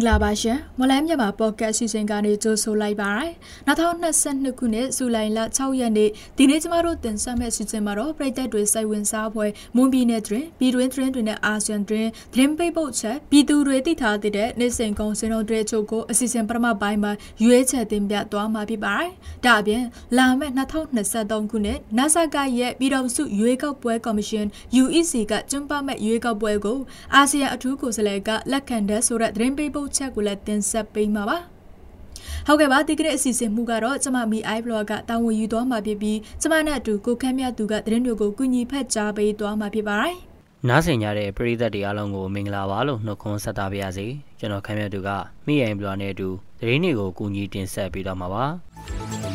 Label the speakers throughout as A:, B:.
A: မင်္ဂလာပါရှင်မလန်းမြန်မာပေါ့ကတ်စီစဉ်ကနေကြိုဆိုလိုက်ပါရယ်2022ခုနှစ်ဇူလိုင်လ6ရက်နေ့ဒီနေ့ကျမတို့တင်ဆက်မယ့်စီစဉ်မှာတော့ပြည်သက်တွေစိတ်ဝင်စားဖွယ်မွန်ပြည်နယ်တွင်ပြည်တွင်းသတင်းတွေနဲ့အာဆီယံတွင်သတင်းပိတ်ပုတ်ချက်ပြည်သူတွေသိထားတဲ့နေ့စဉ်ကုန်စင်တော်တွေအချို့ကိုအစီအစဉ်ပထမပိုင်းမှာရွေးချယ်တင်ပြသွားမှာဖြစ်ပါတယ်ဒါအပြင်လာမယ့်2023ခုနှစ် NASA ကရဲ့ပြည်တော်စုရွေးကောက်ပွဲကော်မရှင် UEC ကကျင်းပမဲ့ရွေးကောက်ပွဲကိုအာဆီယံအထူးကိုယ်စားလှယ်ကလက်ခံတဲ့ဆိုတဲ့သတင်းပိတ်ပုတ်ချက်ကိုလည်းတင်ဆက်ပေးမှာပါဟုတ်ကဲ့ပါဒီကနေ့အစီအစဉ်မှုကတော့ကျမမီ iBlog ကတာဝန်ယူသွားမှာဖြစ်ပြီးကျမနဲ့အတူကိုခမ်းမြတ်သူကသတင်းတွေကိုကုညီဖက်ကြားပေးသွားမှာဖြစ်ပါတယ်
B: နားဆင်ကြတဲ့ပရိသတ်တွေအားလုံးကိုမင်္ဂလာပါလို့နှုတ်ခွန်းဆက်သပါရစေကျွန်တော်ခမ်းမြတ်သူကမိယိုင်ဘလော့နဲ့အတူသတင်းတွေကိုကုညီတင်ဆက်ပေးသွားမှာပါ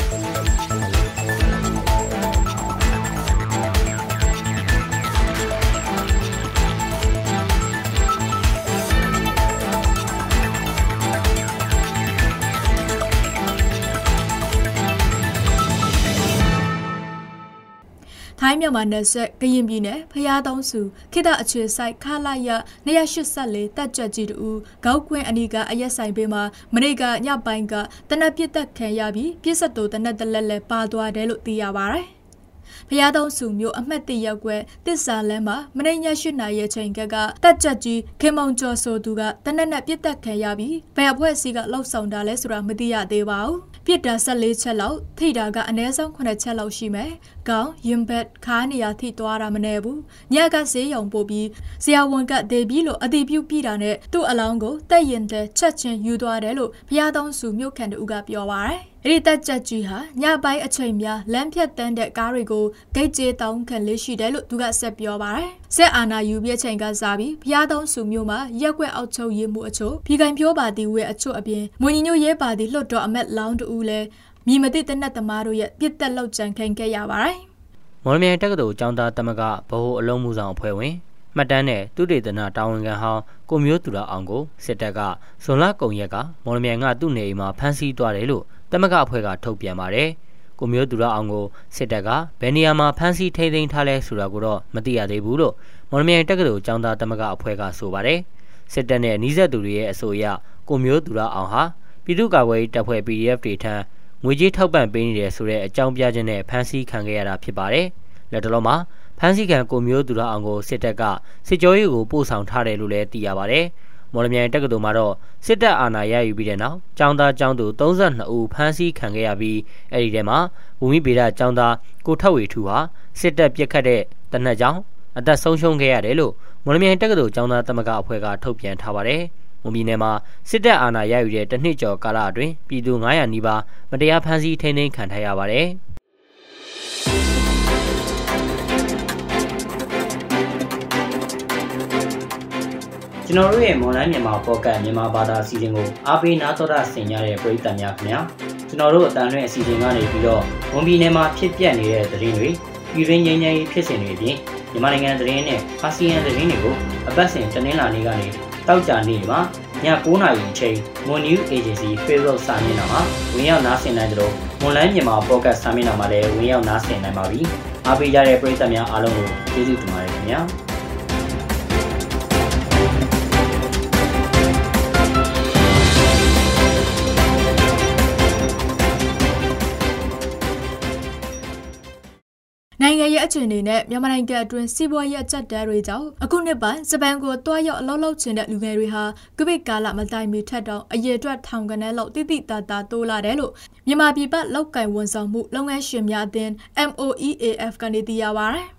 A: င်းမြန်မာနယ်စပ်ကရင်ပြည်နယ်ဖျားသုံးစုခိတအခြေဆိုင်ခလာရ284တက်ကြွကြီးတူဂေါက်ကွင်းအနီးကအရက်ဆိုင်ပေးမှာမနေ့ကညပိုင်းကတနက်ပြစ်တက်ခံရပြီးပြစ်ဆက်တူတနက်တလက်လက်ပါသွားတယ်လို့သိရပါဗျ။ဖျားသုံးစုမျိုးအမှတ်တရက်ကွယ်တစ္ဆာလမ်းမှာမနေ့ည၈နာရီချိန်ကကတက်ကြကြီးခင်မောင်ကျော်ဆိုသူကတနက်နဲ့ပြစ်တက်ခံရပြီးဘယ်အဖွဲ့အစည်းကလှုပ်ဆောင်တာလဲဆိုတာမသိရသေးပါဘူး။ ပြစ်တာ14ချက်လောက်ထိတာကအနည်းဆုံး9ချက်လောက်ရှိမယ်။ကောင်းရင်ဘက်ခါနေရထိသွားတာမနေဘူး။ညကဆေးရုံပို့ပြီးဆရာဝန်ကဒေဘီလို့အတိပြုပြတာနဲ့သူ့အလောင်းကိုတက်ရင်တဲ့ချက်ချင်းယူသွားတယ်လို့ဘုရားသုံးစုမြို့ခံတူကပြောပါရယ်။ အဲ့ဒီတက်ချက်ကြီးဟာညပိုင်းအချိန်များလမ်းဖြတ်တန်းတဲ့ကားတွေကိုဂိတ်ကျေးတောင်းခံလေးရှိတယ်လို့သူကဆက်ပြောပါရယ်။ဆက်အာနာယူပြချိန်ကစားပြီးဘုရားသုံးစုမြို့မှာရက်ွက်အောက်ချုပ်ရေးမှုအချို့ဖီကန်ပြောပါတီဝဲအချို့အပြင်မွန်ညီညိုရဲပါတီလွှတ်တော်အမတ်လောင်းတူလည်းမြည်မသိတဲ့နတ်သမားတို့ရဲ့ပြစ်တက်လောက်ကြံခံခဲ့ရပါတယ်။
B: မော်လမြိုင်တက္ကသိုလ်ကျောင်းသားတမကဗဟိုအလုံးမှုဆောင်အဖွဲ့ဝင်မှတ်တမ်းနဲ့သူတေသနာတာဝန်ခံဟောင်းကိုမျိုးသူရအောင်ကိုစစ်တပ်ကဇွန်လကုံရက်ကမော်လမြိုင်ကသူ့နေအိမ်မှာဖမ်းဆီးသွားတယ်လို့ တမကအဖွဲ့ကထုတ်ပြန်ပါတယ်။ကိုမျိုးသူရအောင်ကိုစစ်တပ်ကဘယ်နေရာမှာဖမ်းဆီးထိန်းသိမ်းထားလဲဆိုတာကိုတော့မသိရသေးဘူးလို့မော်လမြိုင်တက္ကသိုလ်ကျောင်းသားတမကအဖွဲ့ကဆိုပါတယ်။စစ်တပ်နဲ့နှီးဆက်သူတွေရဲ့အဆိုအရကိုမျိုးသူရအောင်ဟာပြည်သူ့ကာကွယ်ရေးတပ်ဖွဲ့ PDF တွေထံငွေကြေးထောက်ပံ့ပေးနေတယ်ဆိုတဲ့အကြောင်းပြချက်နဲ့ဖမ်းဆီးခံခဲ့ရတာဖြစ်ပါတယ်။လက်တလုံးမှာဖမ်းဆီးခံကိုမျိုးသူရအောင်ကိုစစ်တပ်ကစစ်ကြောရေးကိုပို့ဆောင်ထားတယ်လို့လည်းသိရပါတယ်။ မော်လမြိုင်တက္ကသိုလ်မှာတော့စစ်တပ်အာဏာရယူပြီးတဲ့နောက်ကျောင်းသားကျောင်းသူ32ဦးဖမ်းဆီးခံခဲ့ရပြီးအဲ့ဒီထဲမှာဘူမိဗေဒကျောင်းသားကိုထက်ဝေထူဟာစစ်တပ်ပြစ်ခတ်တဲ့တနက်ကြောင်အသက်ဆုံးရှုံးခဲ့ရတယ်လို့မော်လမြိုင်တက္ကသိုလ်ကျောင်းသားသမဂ္ဂအဖွဲ့ကထုတ်ပြန်ထားပါတယ်။မွန်ပြည်နယ်မှာစစ်တပ်အာဏာရယူတဲ့တစ်နှစ်ကျော်ကာလအတွင်းပြည်သူ900နီးပါးမတရားဖမ်းဆီးထိန်းသိမ်းခံထားရပါတယ်။ ကျွန်တော်တို့ရဲ့ online မြန်မာပေါ့ကတ်မြန်မာဘာသာအစီအစဉ်ကိုအားပေးနားတော်တာဆင်ကြတဲ့ပရိသတ်များခင်ဗျာကျွန်တော်တို့အတန်လွင့်အစီအစဉ်ကနေပြီးတော့ဝန်ပြည်နယ်မှာဖြစ်ပျက်နေတဲ့သတင်းတွေပြည်တွင်းငြိမ်းချမ်းရေးဖြစ်စဉ်တွေအပြင်မြန်မာနိုင်ငံသတင်းနဲ့အာဆီယံသတင်းတွေကိုအပတ်စဉ်တနင်္လာနေ့ကနေတောက်ကြနေ့မှာည9:00နာရီအချိန် Moon News Agency Facebook စာမျက်နှာမှာဝင်ရောက်နားဆင်နိုင်ကြလို့ online မြန်မာ podcast စာမျက်နှာမှာလည်းဝင်ရောက်နားဆင်နိုင်ပါပြီ။အားပေးကြတဲ့ပရိသတ်များအားလုံးကိုကျေးဇူးတင်ပါတယ်ခင်ဗျာ။
A: နိုင်ငံရဲ့အခြေအနေနဲ့မြန်မာနိုင်ငံအတွင်းစီးပွားရေးအကျပ်တဲတွေကြောင့်အခုနှစ်ပိုင်းဂျပန်ကိုတွားရောက်အလုပ်လုပ်ချင်တဲ့လူငယ်တွေဟာကပိတ်ကာလမတိုင်မီထက်တော့အရေအတွက်ထောင်ကနဲလောက်တိတိတတာတိုးလာတယ်လို့မြန်မာပြည်ပလောက်ကင်ဝန်ဆောင်မှုလုပ်ငန်းရှင်များအသင်း MOEAF ကနေသိရပါဗျ။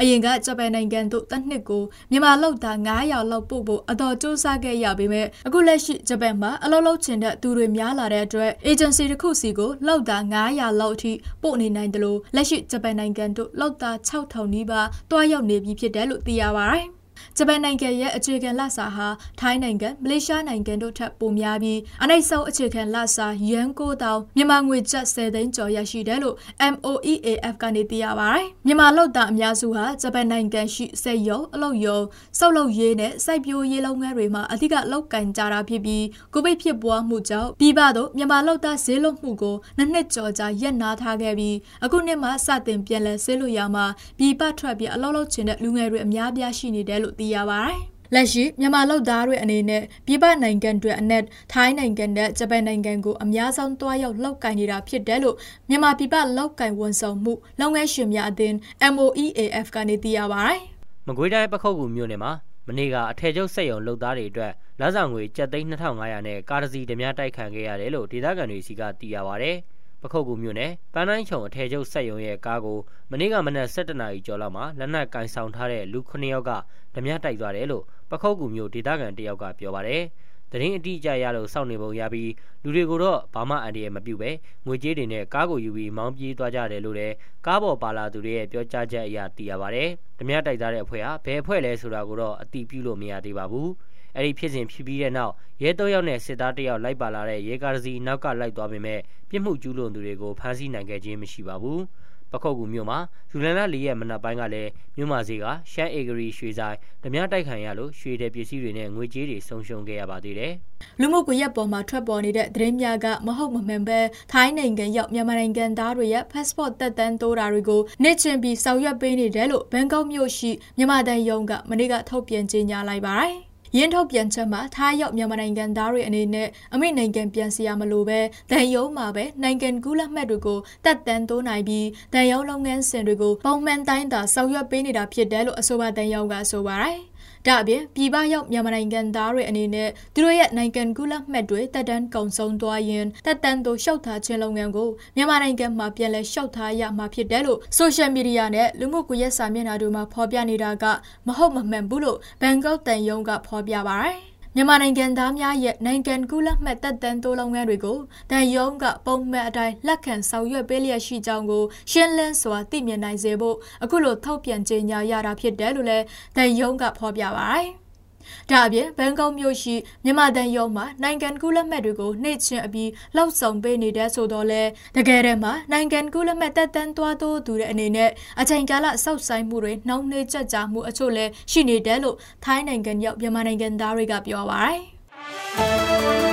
A: အရင်ကဂျပန်နိုင်ငံသို့တစ်နှစ်ကိုမြန်မာလောက်သား900လောက်ပို့ဖို့အတော်စူးစမ်းခဲ့ရပေမဲ့အခုလက်ရှိဂျပန်မှာအလုပ်လုပ်ချင်တဲ့သူတွေများလာတဲ့အတွက် agency တစ်ခုစီကိုလောက်သား900လောက်အထိပို့နေနိုင်တယ်လို့လက်ရှိဂျပန်နိုင်ငံသို့လောက်သား6000နီးပါးတွားရောက်နေပြီဖြစ်တယ်လို့သိရပါတယ် ဂျပန်နိုင်ငံရဲ့အခြေခံလစာဟာထိုင်းနိုင်ငံမလေးရှားနိုင်ငံတို့ထက်ပိုများပြီးအနိုင်ဆုံးအခြေခံလစာယန်ကိုတောင်မြန်မာငွေကျပ်10သိန်းကျော်ရရှိတယ်လို့ MOEAF ကနေသိရပါတယ်။မြန်မာလုပ်သားအများစုဟာဂျပန်နိုင်ငံရှိစက်ရုံအလုပ်ရုံစောက်လုပ်ရေးနဲ့စိုက်ပျိုးရေးလုပ်ငန်းတွေမှာအဓိကလုပ်ကင်ကြတာဖြစ်ပြီးကိုဗစ်ဖြစ်ပွားမှုကြောင့်ပြည်ပသို့မြန်မာလုပ်သားဈေးလွတ်မှုကိုနှစ်နှစ်ကျော်ကြာရပ်နားထားခဲ့ပြီးအခုနှစ်မှစတင်ပြန်လည်ဆေးလို့ရမှာပြည်ပထွက်ပြီးအလုပ်လုပ်ချင်တဲ့လူငယ်တွေအများပြားရှိနေတယ်လို့သိရပါတယ်။လက်ရှိမြန်မာလုပ်သားတွေအနေနဲ့ပြည်ပနိုင်ငံတွေအနက်ထိုင်းနိုင်ငံနဲ့ဂျပန်နိုင်ငံကိုအများဆုံးတွားရောက်လောက်ကင်နေတာဖြစ်တယ်လို့မြန်မာပြည်ပလောက်ကင်ဝန်ဆောင်မှုလုပ်ငန်းရှင်များအသင်း MOEAF ကနေသိရပါတယ်။
B: မကွေးတိုင်းပခုတ်ကူမြို့နယ်မှာမနေ့ကအထည်ချုပ်စက်ရုံလုပ်သားတွေအတွက်လမ်းဆောင်ငွေကျပ်သိန်း2500နဲ့ကားတစ်စီးဓမြတိုက်ခံခဲ့ရတယ်လို့ဒေသခံတွေစီကသိရပါဗျ။ ပခုတ်ကူမြို့နယ်ပန်းတိုင်းချုံအထည်ချုပ်စက်ရုံရဲ့ကားကိုမနေ့ကမနက်7:00နာရီကျော်လောက်မှာလက်နက်ကင်ဆောင်ထားတဲ့လူ9ယောက်ကဓမြတိုက်သွားတယ်လို့ပခုတ်ကူမြို့ဒေသခံတယောက်ကပြောပါတယ်။တရင်အတိအကျရလို့စောင့်နေပုံရပြီးလူတွေကိုတော့ဘာမှအန္တရာယ်မပြုပဲငွေကြေးတွေနဲ့ကားကိုယူပြီးမောင်းပြေးသွားကြတယ်လို့လည်းကားပေါ်ပါလာသူတွေရဲ့ပြောကြားချက်အရသိရပါတယ်။ဓမြတိုက်သားတဲ့အဖွဲ့ဟာဘယ်အဖွဲ့လဲဆိုတာကိုတော့အတိပြုလို့မရသေးပါဘူး။ အဲ့ဒီဖြစ်စဉ်ဖြစ်ပြီးတဲ့နောက်ရဲ၃ယောက်နဲ့စစ်သား၁ယောက်လိုက်ပါလာတဲ့ရဲကားတစ်စီးနောက်ကလိုက်သွားပေမဲ့ပြစ်မှုကျူးလွန်သူတွေကိုဖမ်းဆီးနိုင်ခဲ့ခြင်းမရှိပါဘူး။ပခုတ်ကူမြို့မှာဇူလိုင်လ၄ရက်မနက်ပိုင်းကလည်းမြို့မှာစီကရှမ်းအေဂရီရွှေဆိုင်ဓမြတိုက်ခံရလို့ရွှေတဲ့ပစ္စည်းတွေနဲ့ငွေကြေးတွေဆုံးရှုံးခဲ့ရပါသေးတယ်။
A: လူမှုကွန်ရက်ပေါ်မှာထွက်ပေါ်နေတဲ့သတင်းများကမဟုတ်မမှန်ပဲထိုင်းနိုင်ငံရောက်မြန်မာနိုင်ငံသားတွေရဲ့ passport တက်တန်းတိုးတာတွေကိုနေချင်ပြီးဆောင်ရွက်ပေးနေတယ်လို့ဘန်ကောက်မြို့ရှိမြန်မာတန်ယုံကမနေ့ကထုတ်ပြန်ကြေညာလိုက်ပါတယ်။ ရင်းထုတ်ပြန်ချက်မှာထားရောက်မြန်မာနိုင်ငံသားတွေအနေနဲ့အမိနိုင်ငံပြန်စီရမလို့ပဲဒဏ်ရုံးမှာပဲနိုင်ငံကူးလက်မှတ်တွေကိုတက်တန်းတိုးနိုင်ပြီးဒဏ်ရုံးလုပ်ငန်းစဉ်တွေကိုပုံမှန်တိုင်းသာဆောင်ရွက်ပေးနေတာဖြစ်တယ်လို့အဆိုပါဒဏ်ရုံးကဆိုပါတယ်။ ဒါအပြင်ပြည်ပရောက်မြန်မာနိုင်ငံသားတွေအနေနဲ့သူတို့ရဲ့နိုင်ငံကူးလက်မှတ်တွေတက်တန်းကုန်ဆုံးသွားရင်တက်တန်းတို့ရှောက်ထားခြင်းလုပ်ငန်းကိုမြန်မာနိုင်ငံမှာပြန်လည်ရှောက်ထားရမှာဖြစ်တယ်လို့ဆိုရှယ်မီဒီယာနဲ့လူမှုကွန်ရက်စာမျက်နှာတို့မှာဖော်ပြနေတာကမဟုတ်မမှန်ဘူးလို့ဘန်ကောက်တန်ယုံကဖော်ပြပါရယ် မြန်မာနိုင်ငံသားများရဲ့နိုင်ငံကူးလက်မှတ်တက်တန်းတိုးလုပ်ငန်းတွေကိုတန်ယုံကပုံမှန်အတိုင်းလက်ခံဆောင်ရွက်ပေးလျက်ရှိကြောင်းကိုရှင်းလင်းစွာသိမြင်နိုင်စေဖို့အခုလိုထုတ်ပြန်ကြေညာရတာဖြစ်တယ်လို့လည်းတန်ယုံကဖော်ပြပါတယ်။ ဒါအပြင်ဘန်ကောက်မြို့ရှိမြန်မာတန်ရုံးမှာနိုင်ငံကူးလက်မှတ်တွေကိုနှိမ့်ချင်အပြီးလောက်ဆောင်ပေးနေတဲ့ဆိုတော့လဲတကယ်တည်းမှာနိုင်ငံကူးလက်မှတ်တက်တန်းသွားတိုးသူတဲ့အနေနဲ့အချိန်ကာလစောက်ဆိုင်မှုတွေနှောင်းနှေးကြကြမှုအချို့လဲရှိနေတယ်လို့ထိုင်းနိုင်ငံရောက်မြန်မာနိုင်ငံသားတွေကပြောပါတယ်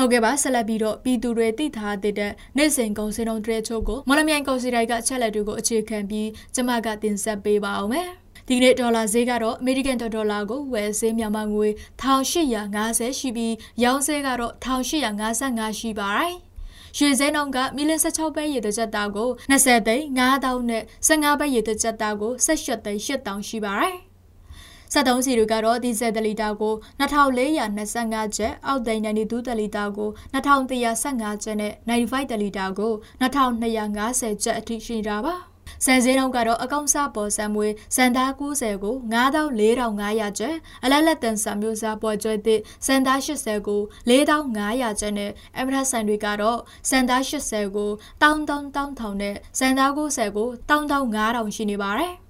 A: ဟုတ်ကဲ့ပါဆက်လက်ပြီးတော့ပြည်သူတွေသိထားတဲ့နေ့စဉ်ကုန်စည်နှုန်းတွေချို့ကိုမော်လမြိုင်ကုန်စည်တိုက်ကချက်လက်တွေကိုအခြေခံပြီးကျမကတင်ဆက်ပေးပါအောင်မယ်ဒီနေ့ဒေါ်လာဈေးကတော့အမေရိကန်ဒေါ်လာကိုဝယ်ဈေးမြန်မာငွေ1850ရှိပြီးရောင်းဈေးကတော့1855ရှိပါတယ်ရွှေစဲနှုန်းကမီလ16ပဲရေတကြက်သားကို20သိန်း9000နဲ့15ပဲရေတကြက်သားကို18သိန်း8000ရှိပါတယ် 73စီတွေကတော့ဒီဇယ်တလီတာကို2425ကျပ်အောက်သိန်း92တလီတာကို2115ကျပ်နဲ့95တလီတာကို2250ကျပ်အထိရှိတာပါစံစင်းတော့ကတော့အကောင့်စားပေါ်စံမွေစံသား90ကို94,500ကျပ်အလက်လက်တန်စာမျိုးစားပေါ်ကျွဲသည့်စံသား80ကို4,500ကျပ်နဲ့အမရဆန်တွေကတော့စံသား80ကို1,000,000နဲ့စံသား90ကို1,500ရှိနေပါတယ်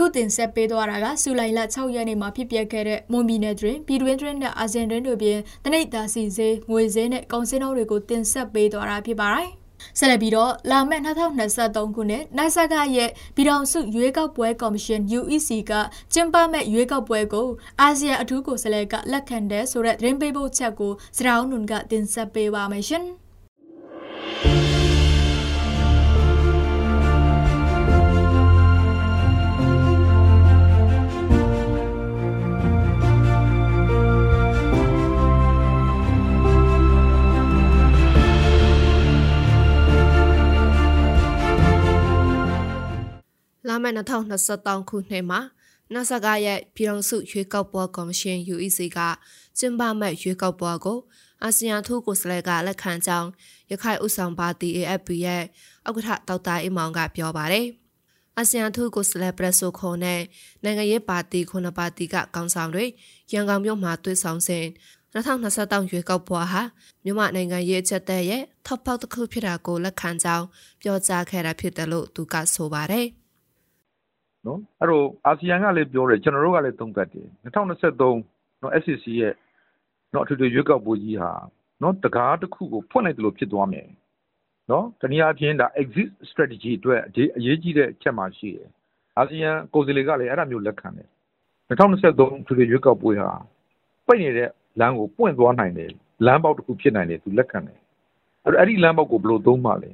A: အခုတင်ဆက်ပေးသွားတာကဇူလိုင်လ6ရက်နေ့မှာဖြစ်ပျက်ခဲ့တဲ့မွန်ပြည်နယ်တွင်ပြည်တွင်းတွင်နဲ့အာဇင်တွင်တို့ပြင်တနိဒ်သာစီစေးငွေစင်းနဲ့ကုန်စည်နှုန်းတွေကိုတင်ဆက်ပေးသွားတာဖြစ်ပါတယ်။ဆက်လက်ပြီးတော့လာမယ့်2023ခုနှစ်နိုင်ဆာကရဲ့ပြည်တော်စုရွေးကောက်ပွဲကော်မရှင် UEC ကကျင်းပမဲ့ရွေးကောက်ပွဲကိုအာဆီယံအထူးကိုယ်စားလှယ်ကလက်ခံတဲ့ဆိုတဲ့သတင်းပေးပို့ချက်ကိုစရောင်းနွန်ကတင်ဆက်ပေးပါမယ်ရှင်။
C: 2023ခုနှစ်မှာနာဆာကရဲ့ပြည်ထောင်စုရွေးကောက်ပွဲကော်မရှင် UEC ကကျင်းပမဲ့ရွေးကောက်ပွဲကိုအာဆီယံထူးကိုယ်စားလှယ်ကလက်ခံကြောင်းရခိုင်ဥဆောင်ပါတီ AFP ရဲ့ဥက္ကဋ္ဌဒေါက်တာအီမောင်ကပြောပါတယ်။အာဆီယံထူးကိုယ်စားလှယ်ပရက်ဆိုခုံနဲ့နိုင်ငံရေးပါတီခုနှစ်ပါတီကကောင်းဆောင်တွေရန်ကုန်မြို့မှာတွေ့ဆုံစဉ်2023ရွေးကောက်ပွဲဟာမြန်မာနိုင်ငံရေးအချက်တဲ့ရဲ့ထောက်ပေါက်တစ်ခုဖြစ်တာကိုလက်ခံကြောင်းပြောကြားခဲ့တာဖြစ်တယ်လို့သူကဆိုပါတယ်။
D: နော်အဲ့တော့အာဆီယံကလည်းပြောတယ်ကျွန်တော်တို့ကလည်းသုံးသပ်တယ်2023နော် SCC ရဲ့နော်အထူးထူးရွေးကောက်ပွဲကြီးဟာနော်တကားတစ်ခုကိုဖွင့်လိုက်တယ်လို့ဖြစ်သွားမယ်နော်တနည်းအားဖြင့်ဒါ exit strategy အတွက်အရေးကြီးတဲ့အချက်မှရှိတယ်အာဆီယံကိုယ်စားလှယ်ကလည်းအဲ့ဒါမျိုးလက်ခံတယ်2023ထွေထွေရွေးကောက်ပွဲဟာပိတ်နေတဲ့လမ်းကိုပွင့်သွားနိုင်တယ်လမ်းပေါက်တစ်ခုဖြစ်နိုင်တယ်သူလက်ခံတယ်အဲ့တော့အဲ့ဒီလမ်းပေါက်ကိုဘယ်လိုသုံးမှလဲ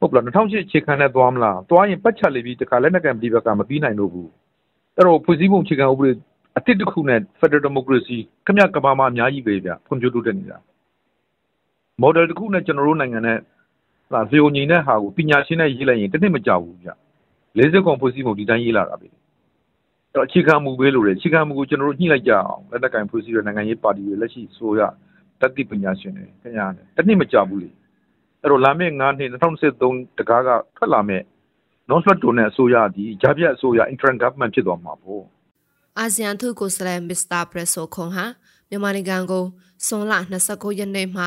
D: ဟုတ်ပလား2008အခြေခံနဲ့သွားမလားသွားရင်ပတ်ချက်လေးပြီးတခါလက်နက်ကံပြည်ဘက်ကမပြီးနိုင်တော့ဘူးအဲ့တော့ဖွဲ့စည်းပုံအခြေခံဥပဒေအတစ်တစ်ခုနဲ့ Federal Democracy ခမရကဘာမှာအများကြီးပဲဗျဖွံ့ဖြိုးတိုးတက်နေတာ model တစ်ခုနဲ့ကျွန်တော်တို့နိုင်ငံနဲ့ဟာဇီယိုညီတဲ့ဟာကိုပညာရှင်နဲ့ရေးလိုက်ရင်တစ်နှစ်မကြောက်ဘူးဗျ40ကွန်ဖွဲ့စည်းပုံဒီတိုင်းရေးလာတာပဲအဲ့တော့အခြေခံမူပဲလို့လေအခြေခံမူကိုကျွန်တော်တို့ညှိလိုက်ကြအောင်လက်နက်ကင်ဖွဲ့စည်းတဲ့နိုင်ငံရေးပါတီတွေလက်ရှိဆိုရတတိပညာရှင်တွေခင်ဗျာတစ်နှစ်မကြောက်ဘူးလေ အဲ့တော့လာမယ့်9နှစ်2023တကားကထွက်လာမယ့် non slot တိုနဲ့အစိုးရဒီဂျာပြတ်အစိုးရ interim government ဖြစ်သွားမှာပေါ့
C: အာဆီယံထုကိုစလဲမစ္စတာပရက်ဆိုခွန်ဟာမြန်မာနိုင်ငံကိုစွန်လ29ရက်နေ့မှ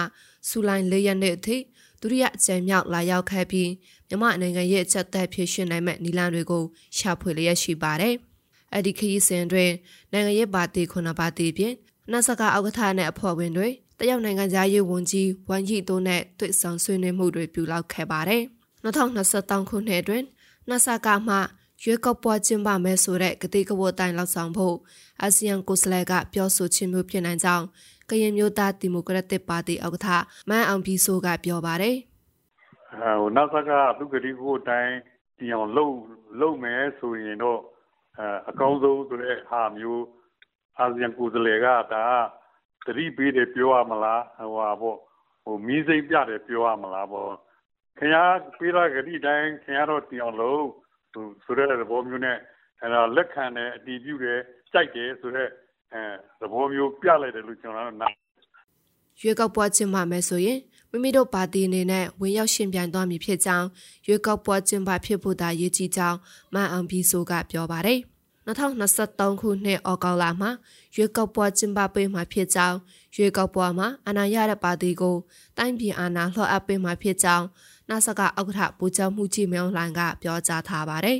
C: စူလိုင်း၄ရက်နေ့အထိဒုတိယအကြိမ်မြောက်လာရောက်ခဲ့ပြီးမြန်မာနိုင်ငံရဲ့အချက်သက်ဖြစ်ရှင်နိုင်မဲ့နီလန်တွေကိုရှာဖွေလျက်ရှိပါတယ်။အဲ့ဒီခရီးစဉ်တွင်နိုင်ငံရေးပါတီခုနှစ်ပါတီပြင်နတ်စကားအောက်ကထားတဲ့အဖွဲ့ဝင်တွေတ ရုတ်နိုင်ငံသားရေးဝန်ကြီးဝမ်ယီတိုနဲ့တွေ့ဆုံဆွေးနွေးမှုတွေပြုလုပ်ခဲ့ပါတယ်။2023ခုနှစ်တွင်နတ်စကားမှရွေးကောက်ပွဲကျင်းပမယ်ဆိုတဲ့ကတိကဝတ်တိုင်းလောက်ဆောင်ဖို့အာဆီယံကိုယ်စားလှယ်ကပြောဆိုခြင်းမျိုးဖြစ်နိုင်ကြောင်းကရင်မျိုးသားဒီမိုကရက်တစ်ပါတီဥက္ကဋ္ဌမန်အောင်ပြီးဆိုကပြောပါတယ်။
E: ဟိုနောက်ဆက်ကသူကတိကိုအတိုင်းဒီအောင်လှုပ်လှုပ်မယ်ဆိုရင်တော့အကောင်းဆုံးဆိုတဲ့ဟာမျိုးအာဆီယံကိုယ်စားလှယ်ကဒါ သတိပေးတယ်ပြောရမလားဟိုဟာပေါ့ဟိုမီးစိမ့်ပြတယ်ပြောရမလားပေါ့ခင်ဗျားပေးတာကတိတိုင်းခင်ဗျားတော့တင်အောင်လို့ဟိုဆိုတဲ့သဘောမျိုးနဲ့အဲ့တော့လက်ခံတယ်အတီးပြုတယ်ကြိုက်တယ်ဆိုတဲ့အဲသဘောမျိုးပြလိုက်တယ်လို့ကျွန်တော်တို့နား
C: ရွေးကောက်ပွဲကျင်းပမယ်ဆိုရင်မိမိတို့ပါတီအနေနဲ့ဝင်ရောက်ရှင်ပြိုင်သွားမည်ဖြစ်ကြောင်းရွေးကောက်ပွဲကျင်းပဖြစ်ဖို့သာရည်ကြီးကြောင်းမန်အောင်ပြီးဆိုကပြောပါတယ် 2023ခုနှစ်ဩဂုတ်လမှာရွေးကောက်ပွဲကျင်းပပေးမှာဖြစ်ကြောင်းရွေးကောက်ပွဲမှာအနာရတဲ့ပါတီကိုတိုင်းပြည်အာဏာလွှတ်အပ်ပေးမှာဖြစ်ကြောင်းနာဆကဥက္ကဋ္ဌဗိုလ်ချုပ်မှုကြီးမြောင်လှိုင်ကပြောကြားထားပါတယ်